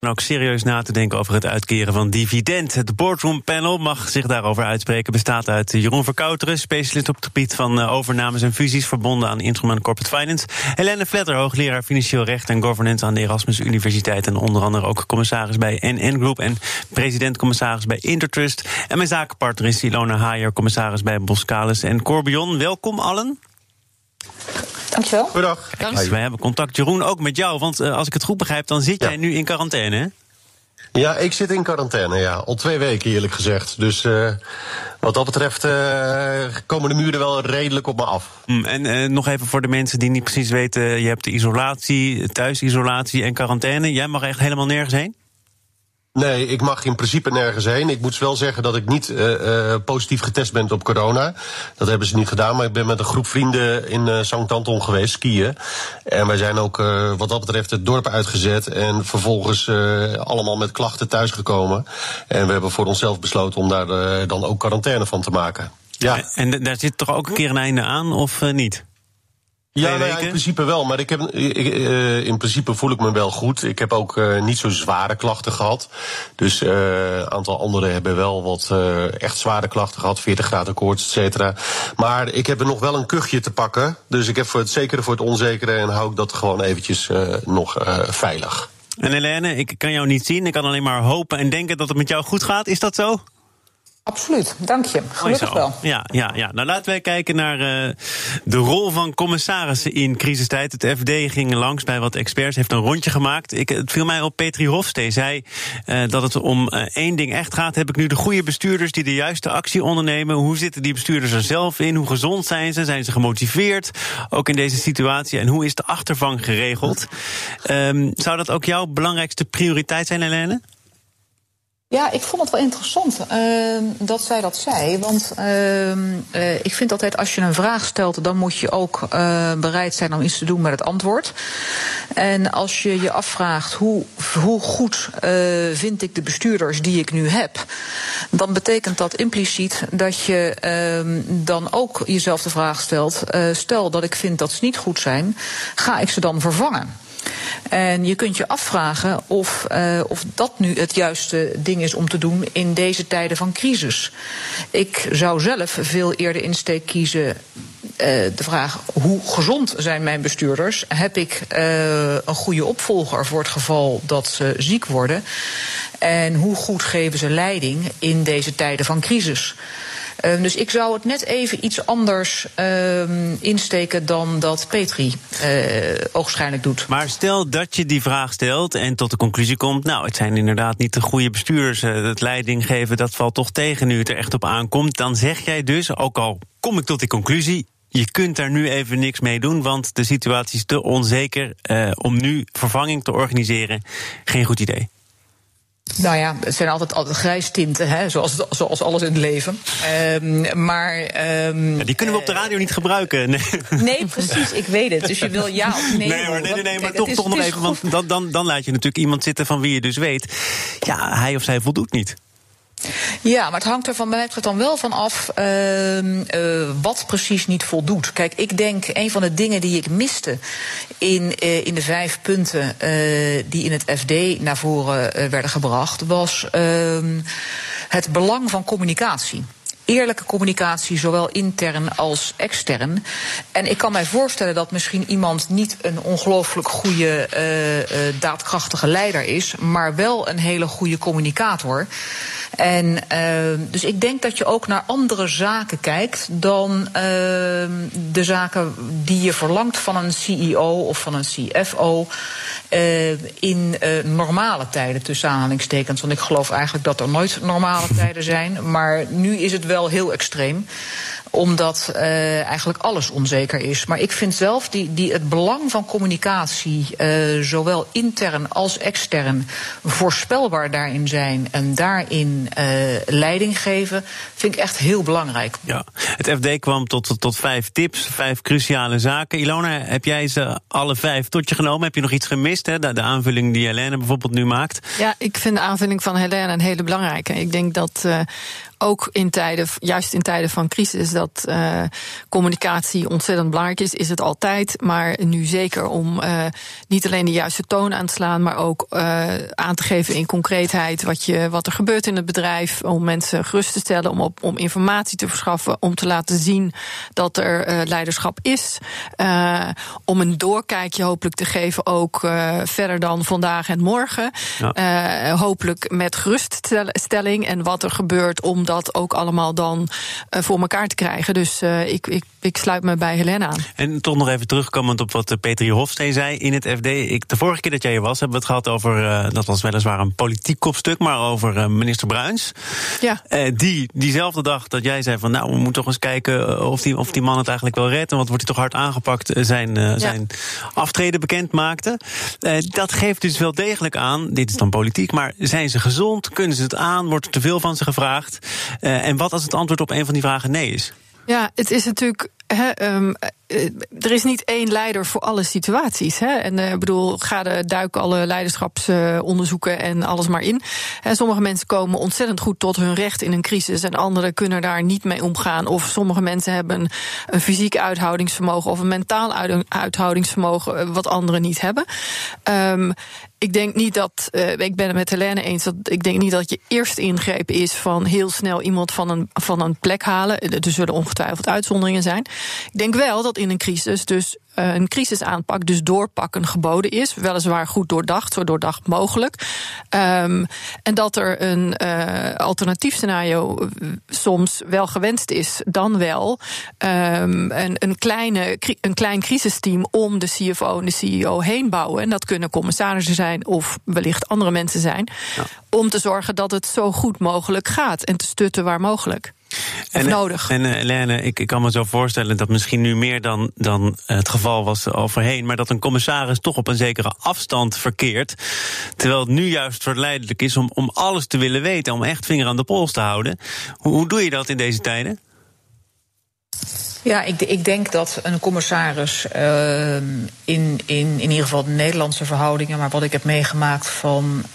En ook serieus na te denken over het uitkeren van dividend. Het boardroom panel mag zich daarover uitspreken. Bestaat uit Jeroen Verkouteren, specialist op het gebied van eh, overnames en fusies verbonden aan Instrument Corporate Finance. Helene Vletter, hoogleraar financieel recht en governance aan de Erasmus Universiteit. En onder andere ook commissaris bij NN Group en president-commissaris bij Intertrust. En mijn zakenpartner is Ilona Haier, commissaris bij Boskalis en Corbion. Welkom allen. Dankjewel. Goedendag. Wij hebben contact, Jeroen, ook met jou. Want uh, als ik het goed begrijp, dan zit jij nu in quarantaine, hè? Ja, ik zit in quarantaine, ja. Al twee weken, eerlijk gezegd. Dus uh, wat dat betreft uh, komen de muren wel redelijk op me af. Mm, en nog even voor de mensen die niet precies weten... je hebt de isolatie, thuisisolatie en quarantaine. Jij mag echt helemaal nergens heen? Nee, ik mag in principe nergens heen. Ik moet wel zeggen dat ik niet uh, uh, positief getest ben op corona. Dat hebben ze niet gedaan, maar ik ben met een groep vrienden in uh, Sankt Anton geweest, skiën. En wij zijn ook wat dat betreft het dorp uitgezet en vervolgens allemaal met klachten thuisgekomen. En we hebben voor onszelf besloten om daar dan ook quarantaine van te maken. Ja. En daar zit toch ook een keer een einde aan, of niet? Ja, nou ja, in principe wel. Maar ik heb, ik, uh, in principe voel ik me wel goed. Ik heb ook uh, niet zo zware klachten gehad. Dus een uh, aantal anderen hebben wel wat echt zware klachten gehad. 40 graden koorts, et cetera. Maar ik heb er nog wel een kuchje te pakken. Dus ik heb voor het zekere voor het onzekere. En hou ik dat gewoon eventjes nog veilig. En Helene, ik kan jou niet zien. Ik kan alleen maar hopen en denken dat het met jou goed gaat. Is dat zo? Absoluut, dank je. Gelukkig wel. Ja, ja, ja. Nou, laten wij kijken naar uh, de rol van commissarissen in crisistijd. Het FD ging langs bij wat experts, heeft een rondje gemaakt. Ik, het viel mij op, Petri Hofstee zei uh, dat het om uh, één ding echt gaat. Heb ik nu de goede bestuurders die de juiste actie ondernemen? Hoe zitten die bestuurders er zelf in? Hoe gezond zijn ze? Zijn ze gemotiveerd? Ook in deze situatie. En hoe is de achtervang geregeld? Um, zou dat ook jouw belangrijkste prioriteit zijn, Helene? Ja, ik vond het wel interessant uh, dat zij dat zei. Want uh, uh, ik vind altijd als je een vraag stelt, dan moet je ook bereid zijn om iets te doen met het antwoord. En als je je afvraagt hoe, hoe goed vind ik de bestuurders die ik nu heb, dan betekent dat impliciet dat je ehm, dan ook jezelf de vraag stelt: stel dat ik vind dat ze niet goed zijn, ga ik ze dan vervangen? En je kunt je afvragen of, uh, of dat nu het juiste ding is om te doen in deze tijden van crisis. Ik zou zelf veel eerder insteek kiezen uh, de vraag hoe gezond zijn mijn bestuurders? Heb ik uh, een goede opvolger voor het geval dat ze ziek worden? En hoe goed geven ze leiding in deze tijden van crisis? Uh, dus ik zou het net even iets anders uh, insteken dan dat Petri uh, oogschijnlijk doet. Maar stel dat je die vraag stelt en tot de conclusie komt: nou, het zijn inderdaad niet de goede bestuurders. het leiding geven, dat valt toch tegen nu het er echt op aankomt. Dan zeg jij dus, ook al kom ik tot die conclusie. Je kunt daar nu even niks mee doen, want de situatie is te onzeker om nu vervanging te organiseren. Geen goed idee. Nou ja, het zijn altijd, altijd grijstinten, hè, zoals, zoals alles in het leven. Um, maar. Um, ja, die kunnen we op de radio niet gebruiken. Nee. nee. precies, ik weet het. Dus je wil ja of nee. Nee, hoor, nee, nee, nee, maar toch, is, toch nog even. Want dan, dan, dan laat je natuurlijk iemand zitten van wie je dus weet. Ja, hij of zij voldoet niet. Ja, maar het hangt er van mij dan wel van af uh, uh, wat precies niet voldoet. Kijk, ik denk een van de dingen die ik miste in, uh, in de vijf punten die in het FD naar voren werden gebracht, was ehm, het belang van communicatie eerlijke communicatie, zowel intern als extern. En ik kan mij voorstellen dat misschien iemand niet een ongelooflijk goede, uh, uh, daadkrachtige leider is, maar wel een hele goede communicator. En uh, dus ik denk dat je ook naar andere zaken kijkt dan de zaken die je verlangt van een CEO of van een CFO in normale tijden, tussen aanhalingstekens. Want ik geloof eigenlijk dat er nooit normale tijden zijn. Maar nu is het wel heel extreem. Omdat uh, eigenlijk alles onzeker is. Maar ik vind zelf die, die het belang van communicatie, uh, zowel intern als extern, voorspelbaar daarin zijn en daarin uh, leiding geven, vind ik echt heel belangrijk. Ja, het FD kwam tot, tot vijf tips, vijf cruciale zaken. Ilona, heb jij ze alle vijf tot je genomen? Heb je nog iets gemist? Hè? De, de aanvulling die Helene bijvoorbeeld nu maakt? Ja, ik vind de aanvulling van Helene een hele belangrijke. Ik denk dat uh, ook in tijden, juist in tijden van crisis, dat uh, communicatie ontzettend belangrijk is. Is het altijd, maar nu zeker om uh, niet alleen de juiste toon aan te slaan, maar ook uh, aan te geven in concreetheid wat, je, wat er gebeurt in het bedrijf. Om mensen gerust te stellen, om, op, om informatie te verschaffen, om te laten zien dat er leiderschap is. om een doorkijkje hopelijk te geven, ook verder dan vandaag en morgen. Ja. hopelijk met geruststelling en wat er gebeurt om dat ook allemaal dan uh, voor elkaar te krijgen. Dus uh, ik, ik, ik sluit me bij Helena aan. En toch nog even terugkomend op wat Petri Hofsteen zei in het FD. Ik, de vorige keer dat jij hier was, hebben we het gehad over, dat was weliswaar een politiek kopstuk, maar over minister Bruins. Ja. die diezelfde dag dat jij zei van nou, we moeten toch eens kijken of die, of die man het eigenlijk wel redt. En wat wordt hij toch hard aangepakt, zijn, ja. zijn aftreden bekend maakte. dat geeft dus wel degelijk aan, dit is dan politiek, maar zijn ze gezond? Kunnen ze het aan? Wordt er te veel van ze gevraagd? Uh, en wat als het antwoord op een van die vragen nee is? Ja, het is natuurlijk. He, um, er is niet één leider voor alle situaties. Hè? En ik uh, bedoel, ga de duik alle leiderschapsonderzoeken en alles maar in. Sommige mensen komen ontzettend goed tot hun recht in een crisis. En anderen kunnen daar niet mee omgaan. Of sommige mensen hebben een, fysiek uithoudingsvermogen of een mentaal uithoudingsvermogen, wat anderen niet hebben. Um, ik denk niet dat, ik ben het met Helene eens, dat ik denk niet dat je eerste ingreep is van heel snel iemand van een, van een plek halen. Er zullen ongetwijfeld uitzonderingen zijn. Ik denk wel dat in een crisis dus uh, een crisisaanpak, dus doorpakken, geboden is. Weliswaar goed doordacht, zo doordacht mogelijk. Um, en dat er een uh, alternatief scenario soms wel gewenst is, dan wel um, een, een, kleine, een klein crisisteam om de CFO en de CEO heen bouwen. En dat kunnen commissarissen zijn of wellicht andere mensen zijn. Ja. Om te zorgen dat het zo goed mogelijk gaat en te stutten waar mogelijk. En, nodig. En uh, Helene, ik, ik, kan me zo voorstellen dat misschien nu meer dan, dan het geval was overheen, maar dat een commissaris toch op een zekere afstand verkeert. Terwijl het nu juist verleidelijk is om, om alles te willen weten, om echt vinger aan de pols te houden. Hoe, hoe doe je dat in deze tijden? Ja, ik, ik, denk dat een commissaris uh, in, in, in ieder geval de Nederlandse verhoudingen, maar wat ik heb meegemaakt van uh,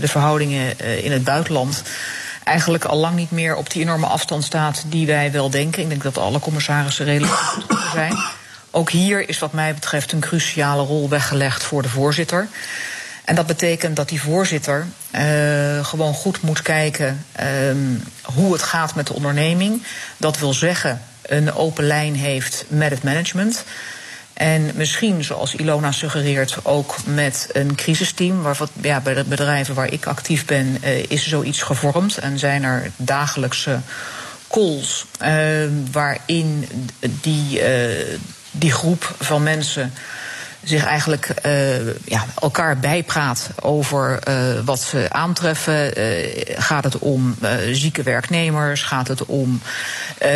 de verhoudingen in het buitenland eigenlijk al lang niet meer op die enorme afstand staat die wij wel denken. Ik denk dat alle commissarissen redelijk goed zijn. Ook hier is wat mij betreft een cruciale rol weggelegd voor de voorzitter. En dat betekent dat die voorzitter uh, gewoon goed moet kijken um, hoe het gaat met de onderneming. Dat wil zeggen, een open lijn heeft met het management. En misschien, zoals Ilona suggereert, ook met een crisisteam. Waar, ja, bij de bedrijven waar ik actief ben, uh, is zoiets gevormd. En zijn er dagelijkse calls uh, waarin die, uh, die groep van mensen zich eigenlijk uh, ja, elkaar bijpraat over uh, wat ze aantreffen. Uh, gaat het om zieke werknemers? Gaat het om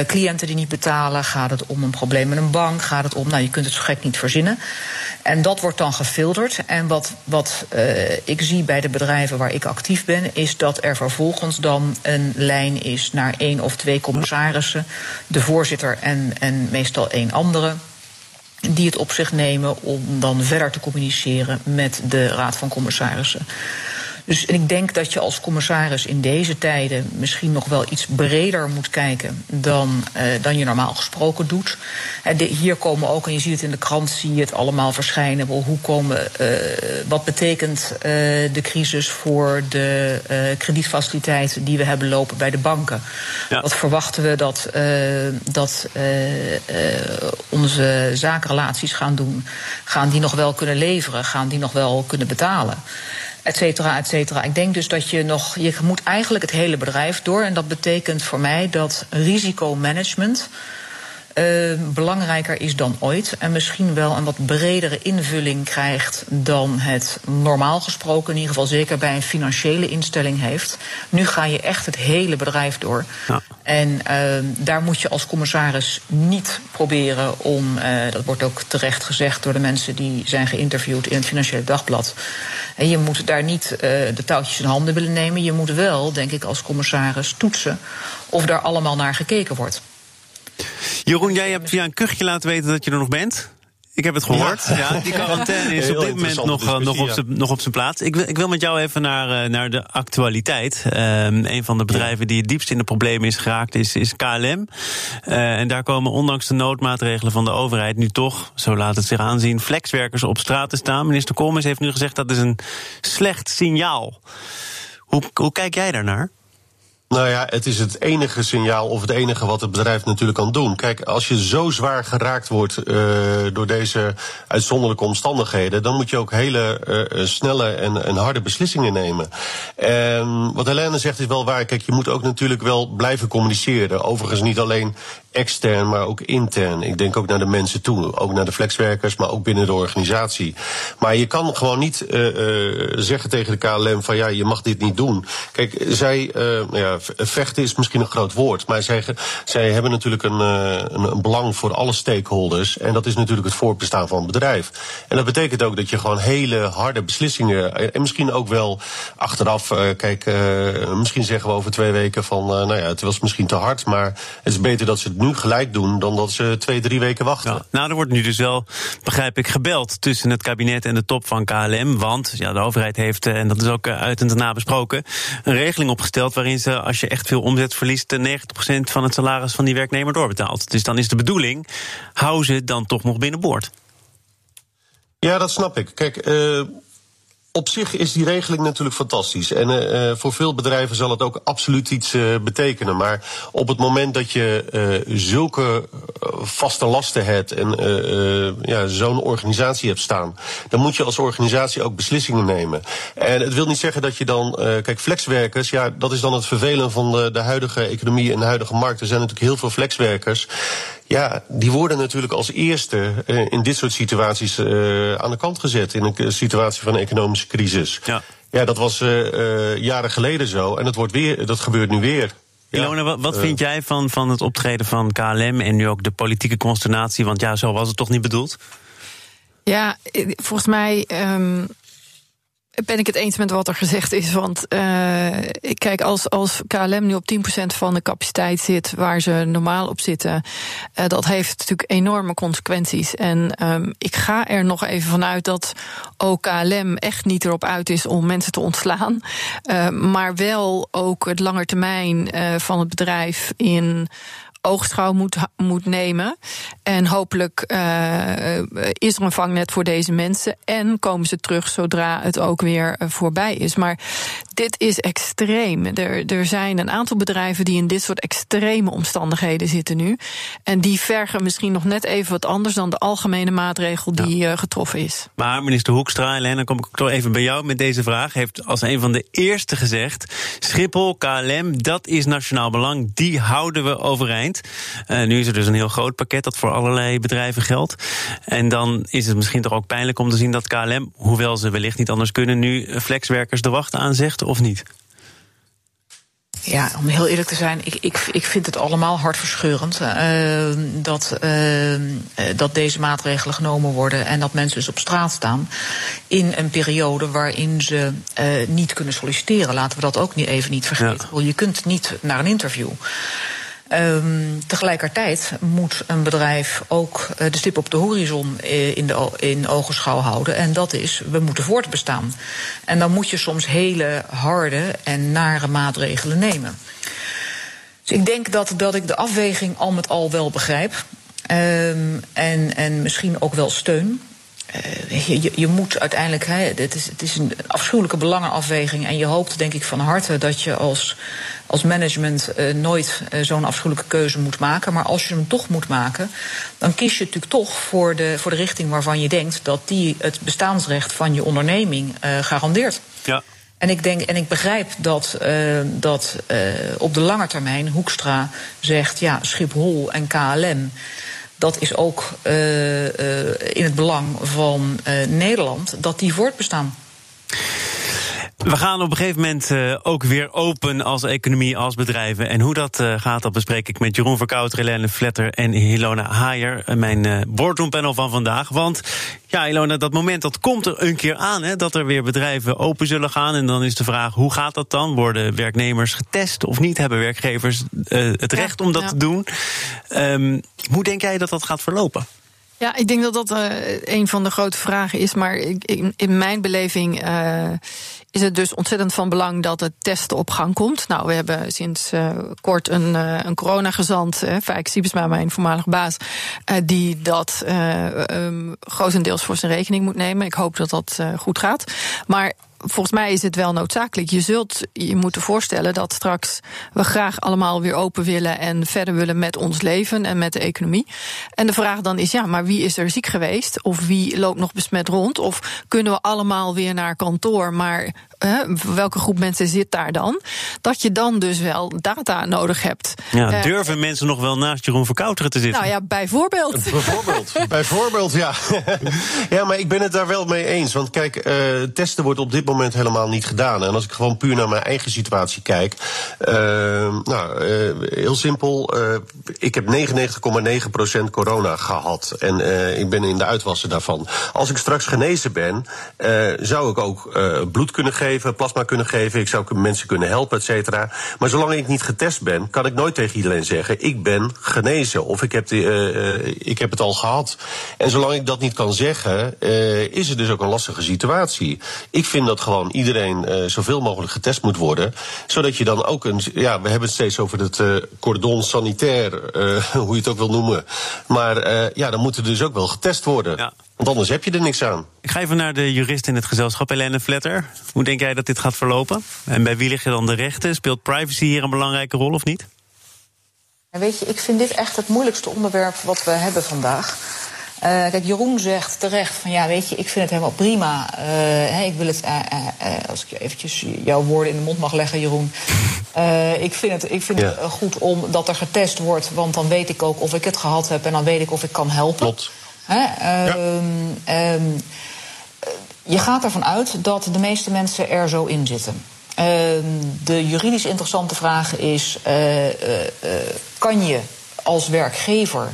cliënten die niet betalen? Gaat het om een probleem met een bank? Gaat het om, nou je kunt het zo gek niet verzinnen. En dat wordt dan gefilterd. En wat, wat ik zie bij de bedrijven waar ik actief ben, is dat er vervolgens dan een lijn is naar één of twee commissarissen, de voorzitter en, en meestal één andere die het op zich nemen om dan verder te communiceren met de Raad van Commissarissen. Dus ik denk dat je als commissaris in deze tijden misschien nog wel iets breder moet kijken dan, uh, dan je normaal gesproken doet. En de, hier komen ook, en je ziet het in de krant, zie je het allemaal verschijnen. Hoe komen, uh, wat betekent de crisis voor de kredietfaciliteiten die we hebben lopen bij de banken? Ja. Wat verwachten we dat, dat onze zakenrelaties gaan doen? Gaan die nog wel kunnen leveren? Gaan die nog wel kunnen betalen? Et cetera, et cetera. Ik denk dus dat je nog, je moet eigenlijk het hele bedrijf door. En dat betekent voor mij dat risicomanagement Uh, belangrijker is dan ooit. En misschien wel een wat bredere invulling krijgt dan het normaal gesproken, in ieder geval zeker bij een financiële instelling heeft. Nu ga je echt het hele bedrijf door. Ja. En uh, daar moet je als commissaris niet proberen om, uh, dat wordt ook terecht gezegd door de mensen die zijn geïnterviewd in het Financiële Dagblad. En je moet daar niet de touwtjes in handen willen nemen. Je moet wel, denk ik, als commissaris toetsen of daar allemaal naar gekeken wordt. Jeroen, jij hebt via een kuchje laten weten dat je er nog bent. Ik heb het gehoord. Ja, die quarantaine is op dit moment nog, eh, nog, op zijn, nog op zijn plaats. Ik wil, ik wil met jou even naar, uh, naar de actualiteit. Um, een van de bedrijven die het diepst in de problemen is geraakt is, is KLM. Uh, en daar komen ondanks de noodmaatregelen van de overheid nu toch, zo laat het zich aanzien, flexwerkers op straat te staan. Minister Koolmees heeft nu gezegd dat is een slecht signaal. Hoe, hoe kijk jij daarnaar? Nou ja, het is het enige signaal of het enige wat het bedrijf natuurlijk kan doen. Kijk, als je zo zwaar geraakt wordt uh, door deze uitzonderlijke omstandigheden, dan moet je ook hele uh, snelle en, en, harde beslissingen nemen. En wat Helene zegt is wel waar. Kijk, je moet ook natuurlijk wel blijven communiceren. Overigens niet alleen extern, maar ook intern. Ik denk ook naar de mensen toe, ook naar de flexwerkers, maar ook binnen de organisatie. Maar je kan gewoon niet uh, uh, zeggen tegen de KLM van ja, je mag dit niet doen. Kijk, zij, uh, ja, vechten is misschien een groot woord, maar zij, zij hebben natuurlijk een, een, een, belang voor alle stakeholders. En dat is natuurlijk het voortbestaan van het bedrijf. En dat betekent ook dat je gewoon hele harde beslissingen, en misschien ook wel achteraf, kijk, misschien zeggen we over twee weken van nou ja, het was misschien te hard, maar het is beter dat ze het nu gelijk doen dan dat ze twee, drie weken wachten. Ja, nou, er wordt nu dus wel, begrijp ik, gebeld tussen het kabinet en de top van KLM. Want ja, de overheid heeft, en dat is ook uit en daarna besproken, een regeling opgesteld waarin ze, als je echt veel omzet verliest, 90% van het salaris van die werknemer doorbetaalt. Dus dan is de bedoeling, hou ze dan toch nog binnenboord. Ja, dat snap ik. Kijk, uh, op zich is die regeling natuurlijk fantastisch. En uh, voor veel bedrijven zal het ook absoluut iets uh, betekenen. Maar op het moment dat je uh, zulke vaste lasten hebt en ja, zo'n organisatie hebt staan, dan moet je als organisatie ook beslissingen nemen. En het wil niet zeggen dat je dan. kijk, flexwerkers, ja, dat is dan het vervelen van de, de huidige economie en de huidige markt. Er zijn natuurlijk heel veel flexwerkers. Ja, die worden natuurlijk als eerste uh, in dit soort situaties uh, aan de kant gezet. In een situatie van een economische crisis. Ja, ja dat was uh, jaren geleden zo. En dat, wordt weer, dat gebeurt nu weer. Ilona, wat, wat vind jij van, van het optreden van KLM en nu ook de politieke consternatie? Want ja, zo was het toch niet bedoeld? Ja, volgens mij um, ben ik het eens met wat er gezegd is. Want uh, kijk, als, als KLM nu op 10% van de capaciteit zit waar ze normaal op zitten, uh, dat heeft natuurlijk enorme consequenties. En um, ik ga er nog even vanuit dat ook KLM echt niet erop uit is om mensen te ontslaan. Uh, maar wel ook het langetermijn van het bedrijf in oogschouw moet, moet nemen. En hopelijk uh, is er een vangnet voor deze mensen. En komen ze terug zodra het ook weer uh, voorbij is. Maar dit is extreem. Er, er zijn een aantal bedrijven die in dit soort extreme omstandigheden zitten nu. En die vergen misschien nog net even wat anders dan de algemene maatregel die ja. getroffen is. Maar minister Hoekstra, en dan kom ik toch even bij jou met deze vraag. Heeft als een van de eerste gezegd: Schiphol, KLM, dat is nationaal belang. Die houden we overeind. Uh, nu is er dus een heel groot pakket dat voor allerlei bedrijven geldt. En dan is het misschien toch ook pijnlijk om te zien dat KLM, hoewel ze wellicht niet anders kunnen, nu flexwerkers de wacht aanzegt of niet? Ja, om heel eerlijk te zijn, ik, ik, ik vind het allemaal hartverscheurend uh, dat, uh, dat deze maatregelen genomen worden en dat mensen dus op straat staan in een periode waarin ze uh, niet kunnen solliciteren. Laten we dat ook niet, even niet vergeten. Ja. Je kunt niet naar een interview. Um, tegelijkertijd moet een bedrijf ook uh, de stip op de horizon uh, in, de, in ogenschouw houden. En dat is, we moeten voortbestaan. En dan moet je soms hele harde en nare maatregelen nemen. Dus ik denk dat, dat ik de afweging al met al wel begrijp. Um, en, en misschien ook wel steun. Uh, je, je, moet uiteindelijk, het, is, het is een afschuwelijke belangenafweging. En je hoopt, denk ik, van harte dat je als, als management uh, nooit uh, zo'n afschuwelijke keuze moet maken. Maar als je hem toch moet maken, dan kies je natuurlijk toch voor de, voor de richting waarvan je denkt dat die het bestaansrecht van je onderneming garandeert. Ja. En ik, denk, en ik begrijp dat, uh, dat uh, op de lange termijn Hoekstra zegt: ja, Schiphol en KLM. Dat is ook uh, in het belang van Nederland dat die voortbestaan. We gaan op een gegeven moment uh, ook weer open als economie, als bedrijven. En hoe dat uh, gaat, dat bespreek ik met Jeroen Verkouter, Helene Vletter en Ilona Haier, mijn uh, boardroompanel van vandaag. Want ja, Ilona, dat moment dat komt er een keer aan, hè, dat er weer bedrijven open zullen gaan. En dan is de vraag, hoe gaat dat dan? Worden werknemers getest of niet? Hebben werkgevers het recht om dat ja. te doen? Um, hoe denk jij dat dat gaat verlopen? Ja, ik denk dat dat uh, een van de grote vragen is. Maar in, in mijn beleving uh, is het dus ontzettend van belang dat het testen op gang komt. Nou, we hebben sinds uh, kort een, een coronagezant, Fijk Siebesma, mijn voormalige baas, die dat um, grotendeels voor zijn rekening moet nemen. Ik hoop dat dat goed gaat. Maar volgens mij is het wel noodzakelijk. Je zult je moeten voorstellen dat straks we graag allemaal weer open willen en verder willen met ons leven en met de economie. En de vraag dan is: ja, maar wie is er ziek geweest? Of wie loopt nog besmet rond? Of kunnen we allemaal weer naar kantoor, maar welke groep mensen zit daar dan? Dat je dan dus wel data nodig hebt. Ja, uh, durven mensen nog wel naast Jeroen Verkouteren te zitten? Nou ja, bijvoorbeeld. Bijvoorbeeld, bijvoorbeeld ja. ja, maar ik ben het daar wel mee eens. Want kijk, uh, testen wordt op dit moment helemaal niet gedaan. En als ik gewoon puur naar mijn eigen situatie kijk. Uh, nou, heel simpel. ik heb 99,9% corona gehad. En ik ben in de uitwassen daarvan. Als ik straks genezen ben, zou ik ook bloed kunnen geven plasma kunnen geven, ik zou mensen kunnen helpen, et cetera. Maar zolang ik niet getest ben, kan ik nooit tegen iedereen zeggen: ik ben genezen of ik heb, de, uh, ik heb het al gehad. En zolang ik dat niet kan zeggen, uh, is het dus ook een lastige situatie. Ik vind dat gewoon iedereen zoveel mogelijk getest moet worden, zodat je dan ook een. Ja, we hebben het steeds over het cordon sanitair, hoe je het ook wil noemen. Maar ja, dan moet er dus ook wel getest worden. Ja. Want anders heb je er niks aan. Ik ga even naar de jurist in het gezelschap, Helene Vletter. Hoe denk jij dat dit gaat verlopen? En bij wie liggen dan de rechten? Speelt privacy hier een belangrijke rol of niet? Weet je, ik vind dit echt het moeilijkste onderwerp wat we hebben vandaag. Uh, kijk, Jeroen zegt terecht van ja, weet je, ik vind het helemaal prima. Uh, hey, ik wil het, uh, als ik je eventjes jouw woorden in de mond mag leggen, Jeroen. ik vind het, ik vind ja. het goed om dat er getest wordt, want dan weet ik ook of ik het gehad heb en dan weet ik of ik kan helpen. Klopt. Hè? Um, ja. um, je gaat ervan uit dat de meeste mensen er zo in zitten. Uh, de juridisch interessante vraag is: uh, uh, kan je als werkgever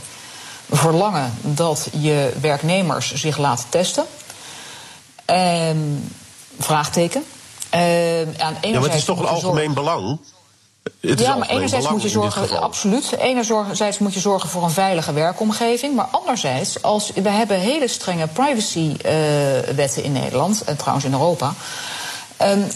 verlangen dat je werknemers zich laten testen? vraagteken. aan ja, maar het is toch een algemeen belang? Ja, maar enerzijds moet je zorgen, absoluut. Enerzijds moet je zorgen voor een veilige werkomgeving. Maar anderzijds, als, we hebben hele strenge privacywetten uh, in Nederland, en trouwens in Europa. Um,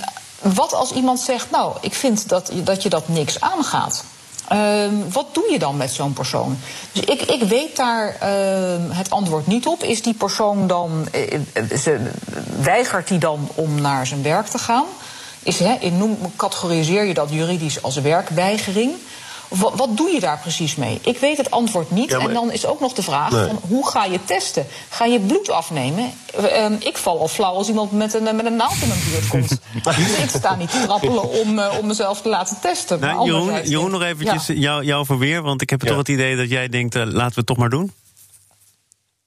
wat als iemand zegt, nou, ik vind dat, dat je dat niks aangaat. Um, wat doe je dan met zo'n persoon? Dus ik, ik weet daar uh, het antwoord niet op. Is die persoon dan, uh, ze, weigert hij dan om naar zijn werk te gaan? Is, hè, in noem, categoriseer je dat juridisch als werkweigering. Wat, wat, doe je daar precies mee? Ik weet het antwoord niet. Ja, en dan is ook nog de vraag: nee. van, hoe ga je testen? Ga je bloed afnemen? Uh, ik val al flauw als iemand met een, met een naald in mijn buurt komt. dus ik sta niet te trappelen om, uh, om mezelf te laten testen. Nou, Jeroen, Jeroen, nog eventjes ja. jou, jou verweer. Want ik heb ja. toch het idee dat jij denkt: uh, laten we het toch maar doen.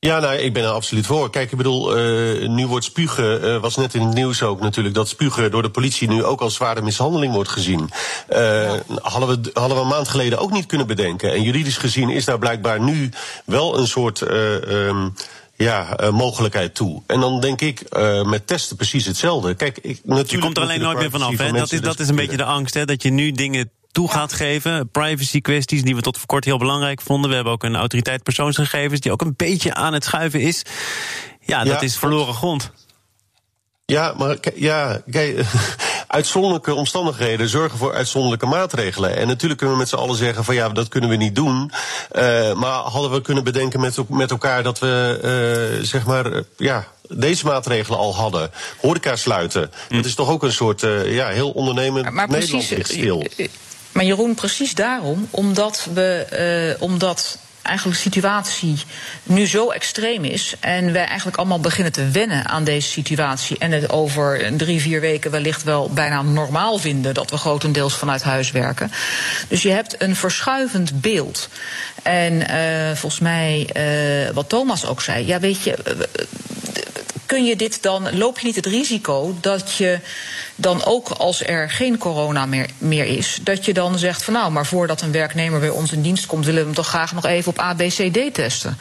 Ja, nou, ik ben er absoluut voor. Kijk, ik bedoel, uh, nu wordt spugen, uh, was net in het nieuws ook natuurlijk, dat spugen door de politie nu ook als zware mishandeling wordt gezien. Uh, ja. hadden, we, hadden we een maand geleden ook niet kunnen bedenken. En juridisch gezien is daar blijkbaar nu wel een soort. Um, ja, uh, mogelijkheid toe. En dan denk ik uh, met testen precies hetzelfde. Kijk, ik, natuurlijk je komt er alleen nooit meer vanaf. Hè? Dat is, dat is een beetje de angst, hè? dat je nu dingen toe gaat geven. Privacy kwesties die we tot voor kort heel belangrijk vonden. We hebben ook een autoriteit persoonsgegevens die ook een beetje aan het schuiven is. Ja, dat ja, is verloren grond. Ja, maar ja, kijk, uitzonderlijke omstandigheden zorgen voor uitzonderlijke maatregelen. En natuurlijk kunnen we met z'n allen zeggen van ja, dat kunnen we niet doen. Uh, maar hadden we kunnen bedenken met, met elkaar dat we, uh, zeg maar, uh, ja, deze maatregelen al hadden. Horeca sluiten. Hm. Dat is toch ook een soort, ja, heel ondernemend maar, maar Nederland precies, stil. Maar Jeroen, precies daarom, omdat we, omdat eigenlijk de situatie nu zo extreem is. En wij eigenlijk allemaal beginnen te wennen aan deze situatie. En het over drie, vier weken wellicht wel bijna normaal vinden dat we grotendeels vanuit huis werken. Dus je hebt een verschuivend beeld. En uh, volgens mij, uh, wat Thomas ook zei, ja, weet je kun je dit dan, loop je niet het risico dat je dan ook als er geen corona meer, meer is, dat je dan zegt van nou, maar voordat een werknemer bij ons in dienst komt, willen we hem toch graag nog even op ABCD testen.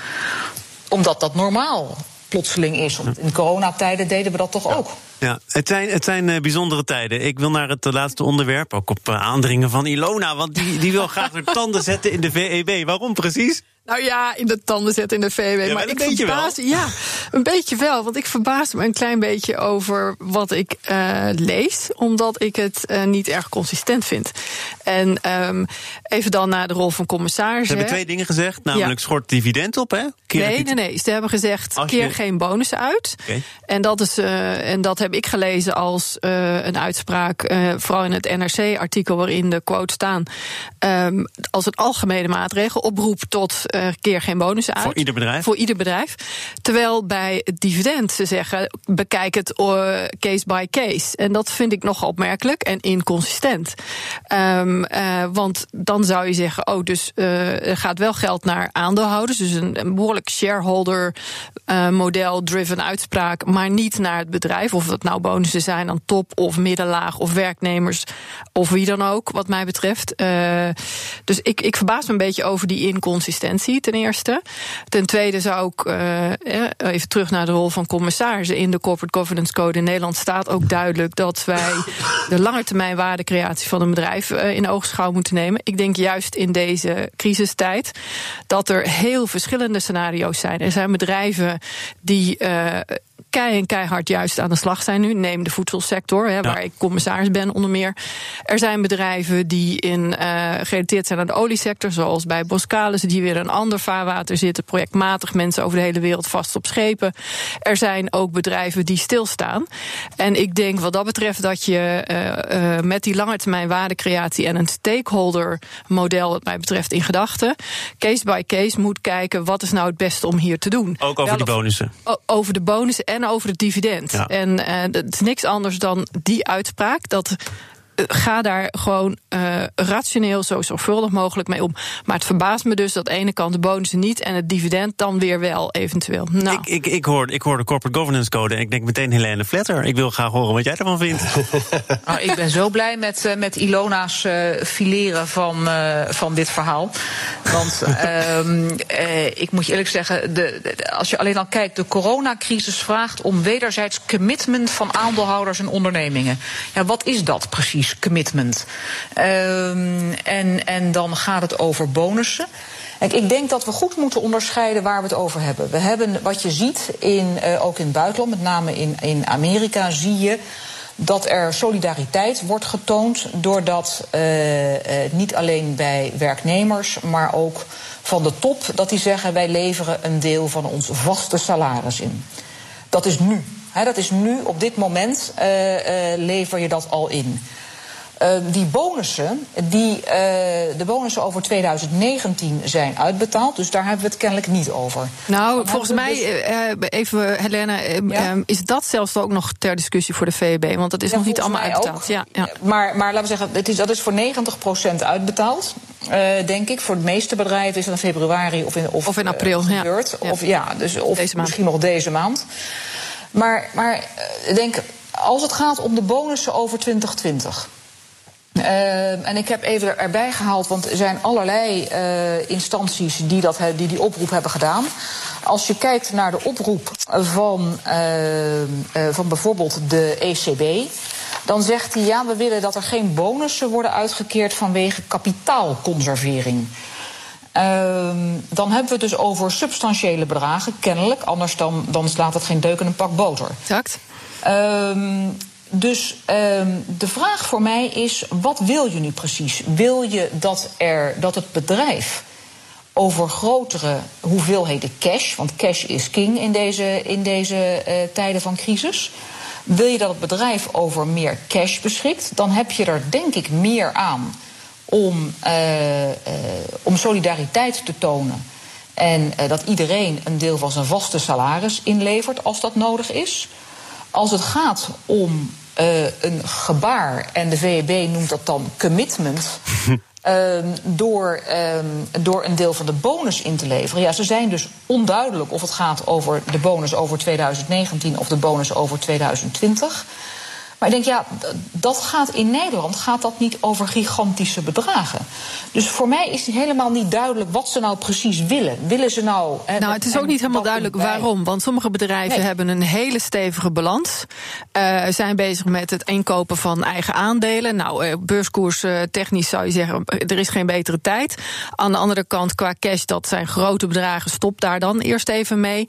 Omdat dat normaal plotseling is. Want in coronatijden deden we dat toch ook. Ja, het zijn, het zijn uh, bijzondere tijden. Ik wil naar het laatste onderwerp, ook op uh, aandringen van Ilona. Want die, die wil graag de tanden zetten in de VEB. Waarom precies? Nou ja, in de tanden zetten in de VW. Ja, maar ik verbaas. Ja, een beetje wel. Want ik verbaas me een klein beetje over wat ik uh, lees. Omdat ik het uh, niet erg consistent vind. En um, even dan naar de rol van commissaris. Ze hebben twee dingen gezegd. Namelijk ja. schort dividend op, hè? Keer nee, nee, nee. Ze hebben gezegd, je... keer geen bonussen uit. Okay. En, dat is, uh, en dat heb ik gelezen als een uitspraak. vooral in het NRC-artikel waarin de quote staan. Um, als een algemene maatregel oproep tot keer geen bonussen uit. Voor ieder bedrijf? Voor ieder bedrijf. Terwijl bij het dividend ze zeggen, bekijk het uh, case by case. En dat vind ik nogal opmerkelijk en inconsistent. Um, uh, want dan zou je zeggen, oh, dus er gaat wel geld naar aandeelhouders. Dus een, een behoorlijk shareholder model-driven uitspraak. Maar niet naar het bedrijf. Of dat nou bonussen zijn aan top of middenlaag of werknemers. Of wie dan ook, wat mij betreft. dus ik, ik verbaas me een beetje over die inconsistentie ten eerste. Ten tweede zou ik uh, even terug naar de rol van commissarissen. In de Corporate Governance Code in Nederland staat ook duidelijk dat wij de langetermijn waardecreatie van een bedrijf uh, in oogschouw moeten nemen. Ik denk juist in deze crisistijd dat er heel verschillende scenario's zijn. Er zijn bedrijven die. Uh, kei en keihard juist aan de slag zijn nu. Neem de voedselsector, hè, waar ja. ik commissaris ben onder meer. Er zijn bedrijven die in, uh, gerelateerd zijn aan de oliesector, zoals bij Boskalis, die weer een ander vaarwater zitten, projectmatig mensen over de hele wereld vast op schepen. Er zijn ook bedrijven die stilstaan. En ik denk wat dat betreft dat je uh, uh, met die langetermijn waardecreatie en een stakeholder model, wat mij betreft, in gedachten, case by case moet kijken wat is nou het beste om hier te doen. Ook over Wel de bonussen. Over de bonussen en over het dividend. Ja. En uh, het is niks anders dan die uitspraak. Dat ga daar gewoon uh, rationeel zo zorgvuldig mogelijk mee om. Maar het verbaast me dus dat aan de ene kant de bonussen niet en het dividend dan weer wel eventueel. Nou. Ik, ik, ik, hoor, ik hoor de Corporate Governance Code en ik denk meteen Helene Vletter. Ik wil graag horen wat jij ervan vindt. oh, ik ben zo blij met, uh, met Ilona's uh, fileren van, uh, van dit verhaal. Want ik moet je eerlijk zeggen, de, de, als je alleen al kijkt, de coronacrisis vraagt om wederzijds commitment van aandeelhouders en ondernemingen. Ja, wat is dat precies? Commitment. Um, en, en dan gaat het over bonussen. Ik denk dat we goed moeten onderscheiden waar we het over hebben. We hebben wat je ziet, in, uh, ook in het buitenland, met name in, in Amerika, zie je dat er solidariteit wordt getoond doordat uh, niet alleen bij werknemers, maar ook van de top, dat die zeggen wij leveren een deel van ons vaste salaris in. Dat is nu. Dat is nu, op dit moment lever je dat al in. Uh, die bonussen, die, uh, de bonussen over 2019 zijn uitbetaald. Dus daar hebben we het kennelijk niet over. Nou, Dan volgens mij, dus... uh, even Helena, ja? is dat zelfs ook nog ter discussie voor de VEB? Want dat is ja, nog niet allemaal uitbetaald. Ja, ja. Maar, maar laten we zeggen, het is, dat is voor 90% uitbetaald. denk ik. Voor de meeste bedrijven is dat in februari of in, of, of in april gebeurd. Ja. Of, ja, dus, of misschien nog deze maand. Maar, maar denk, als het gaat om de bonussen over 2020. Uh, en ik heb even erbij gehaald, want er zijn allerlei uh, instanties die, dat, die die oproep hebben gedaan. Als je kijkt naar de oproep van, uh, van bijvoorbeeld de ECB. Dan zegt hij ja, we willen dat er geen bonussen worden uitgekeerd vanwege kapitaalconservering. Um, dan hebben we het dus over substantiële bedragen, kennelijk. Anders dan, dan slaat het geen deuk in een pak boter. Exact. Um, dus um, de vraag voor mij is: wat wil je nu precies? Wil je dat, er, dat het bedrijf over grotere hoeveelheden cash, want cash is king in deze, in deze uh, tijden van crisis. Wil je dat het bedrijf over meer cash beschikt, dan heb je er denk ik meer aan om, uh, uh, om solidariteit te tonen En dat iedereen een deel van zijn vaste salaris inlevert als dat nodig is. Als het gaat om een gebaar, en de VEB noemt dat dan commitment. Ehm, door, ehm, door een deel van de bonus in te leveren. Ja, ze zijn dus onduidelijk of het gaat over de bonus over 2019 of de bonus over 2020. Maar ik denk, ja, dat gaat in Nederland gaat dat niet over gigantische bedragen. Dus voor mij is het helemaal niet duidelijk wat ze nou precies willen. Willen ze nou. nou, het is ook niet helemaal duidelijk waarom. Want sommige bedrijven hebben een hele stevige balans. Uh, zijn bezig met het inkopen van eigen aandelen. Nou, uh, beurskoers uh, technisch zou je zeggen, er is geen betere tijd. Aan de andere kant, qua cash, dat zijn grote bedragen. Stop daar dan eerst even mee.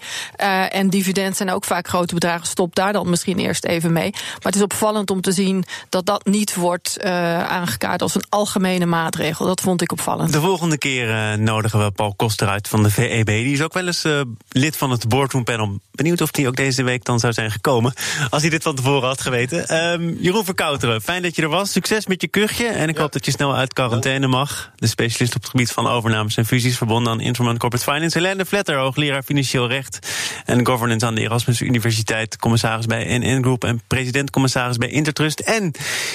en dividend zijn ook vaak grote bedragen. Stop daar dan misschien eerst even mee. Maar het is op opvallend om te zien dat dat niet wordt uh, aangekaart als een algemene maatregel. Dat vond ik opvallend. De volgende keer uh, nodigen we Paul Koster uit van de VEB. Die is ook wel eens uh, lid van het boardroom panel. Benieuwd of hij ook deze week dan zou zijn gekomen. Als hij dit van tevoren had geweten. Um, Jeroen Verkouteren, fijn dat je er was. Succes met je kuchje. En ik ja. hoop dat je snel uit quarantaine mag. De specialist op het gebied van overnames en fusies verbonden aan Interman Corporate Finance. Helene Vletter, hoogleraar financieel recht en governance aan de Erasmus Universiteit. Commissaris bij NN Group en president-commissaris bij Intertrust. En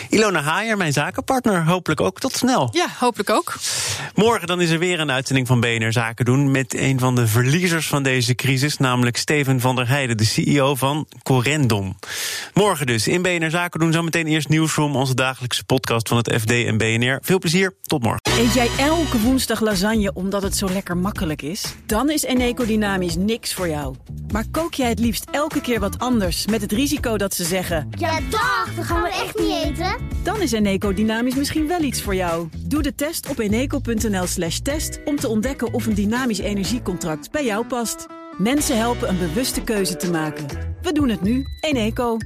Ilona Haier, mijn zakenpartner. Hopelijk ook tot snel. Ja, hopelijk ook. Morgen dan is er weer een uitzending van BNR Zaken doen... met een van de verliezers van deze crisis, namelijk Steven van der Heijden... de CEO van Corendon. Morgen dus in BNR Zaken doen. Zometeen eerst Nieuwsroom, onze dagelijkse podcast van het FD en BNR. Veel plezier, tot morgen. Eet jij elke woensdag lasagne omdat het zo lekker makkelijk is? Dan is Eneco Dynamisch niks voor jou. Maar kook jij het liefst elke keer wat anders... met het risico dat ze zeggen... Ja, dag, dat gaan we echt niet eten. Dan is Eneco Dynamisch misschien wel iets voor jou. Doe de test op eneco.nl slash test... om te ontdekken of een dynamisch energiecontract bij jou past. Mensen helpen een bewuste keuze te maken. We doen het nu. Eneco.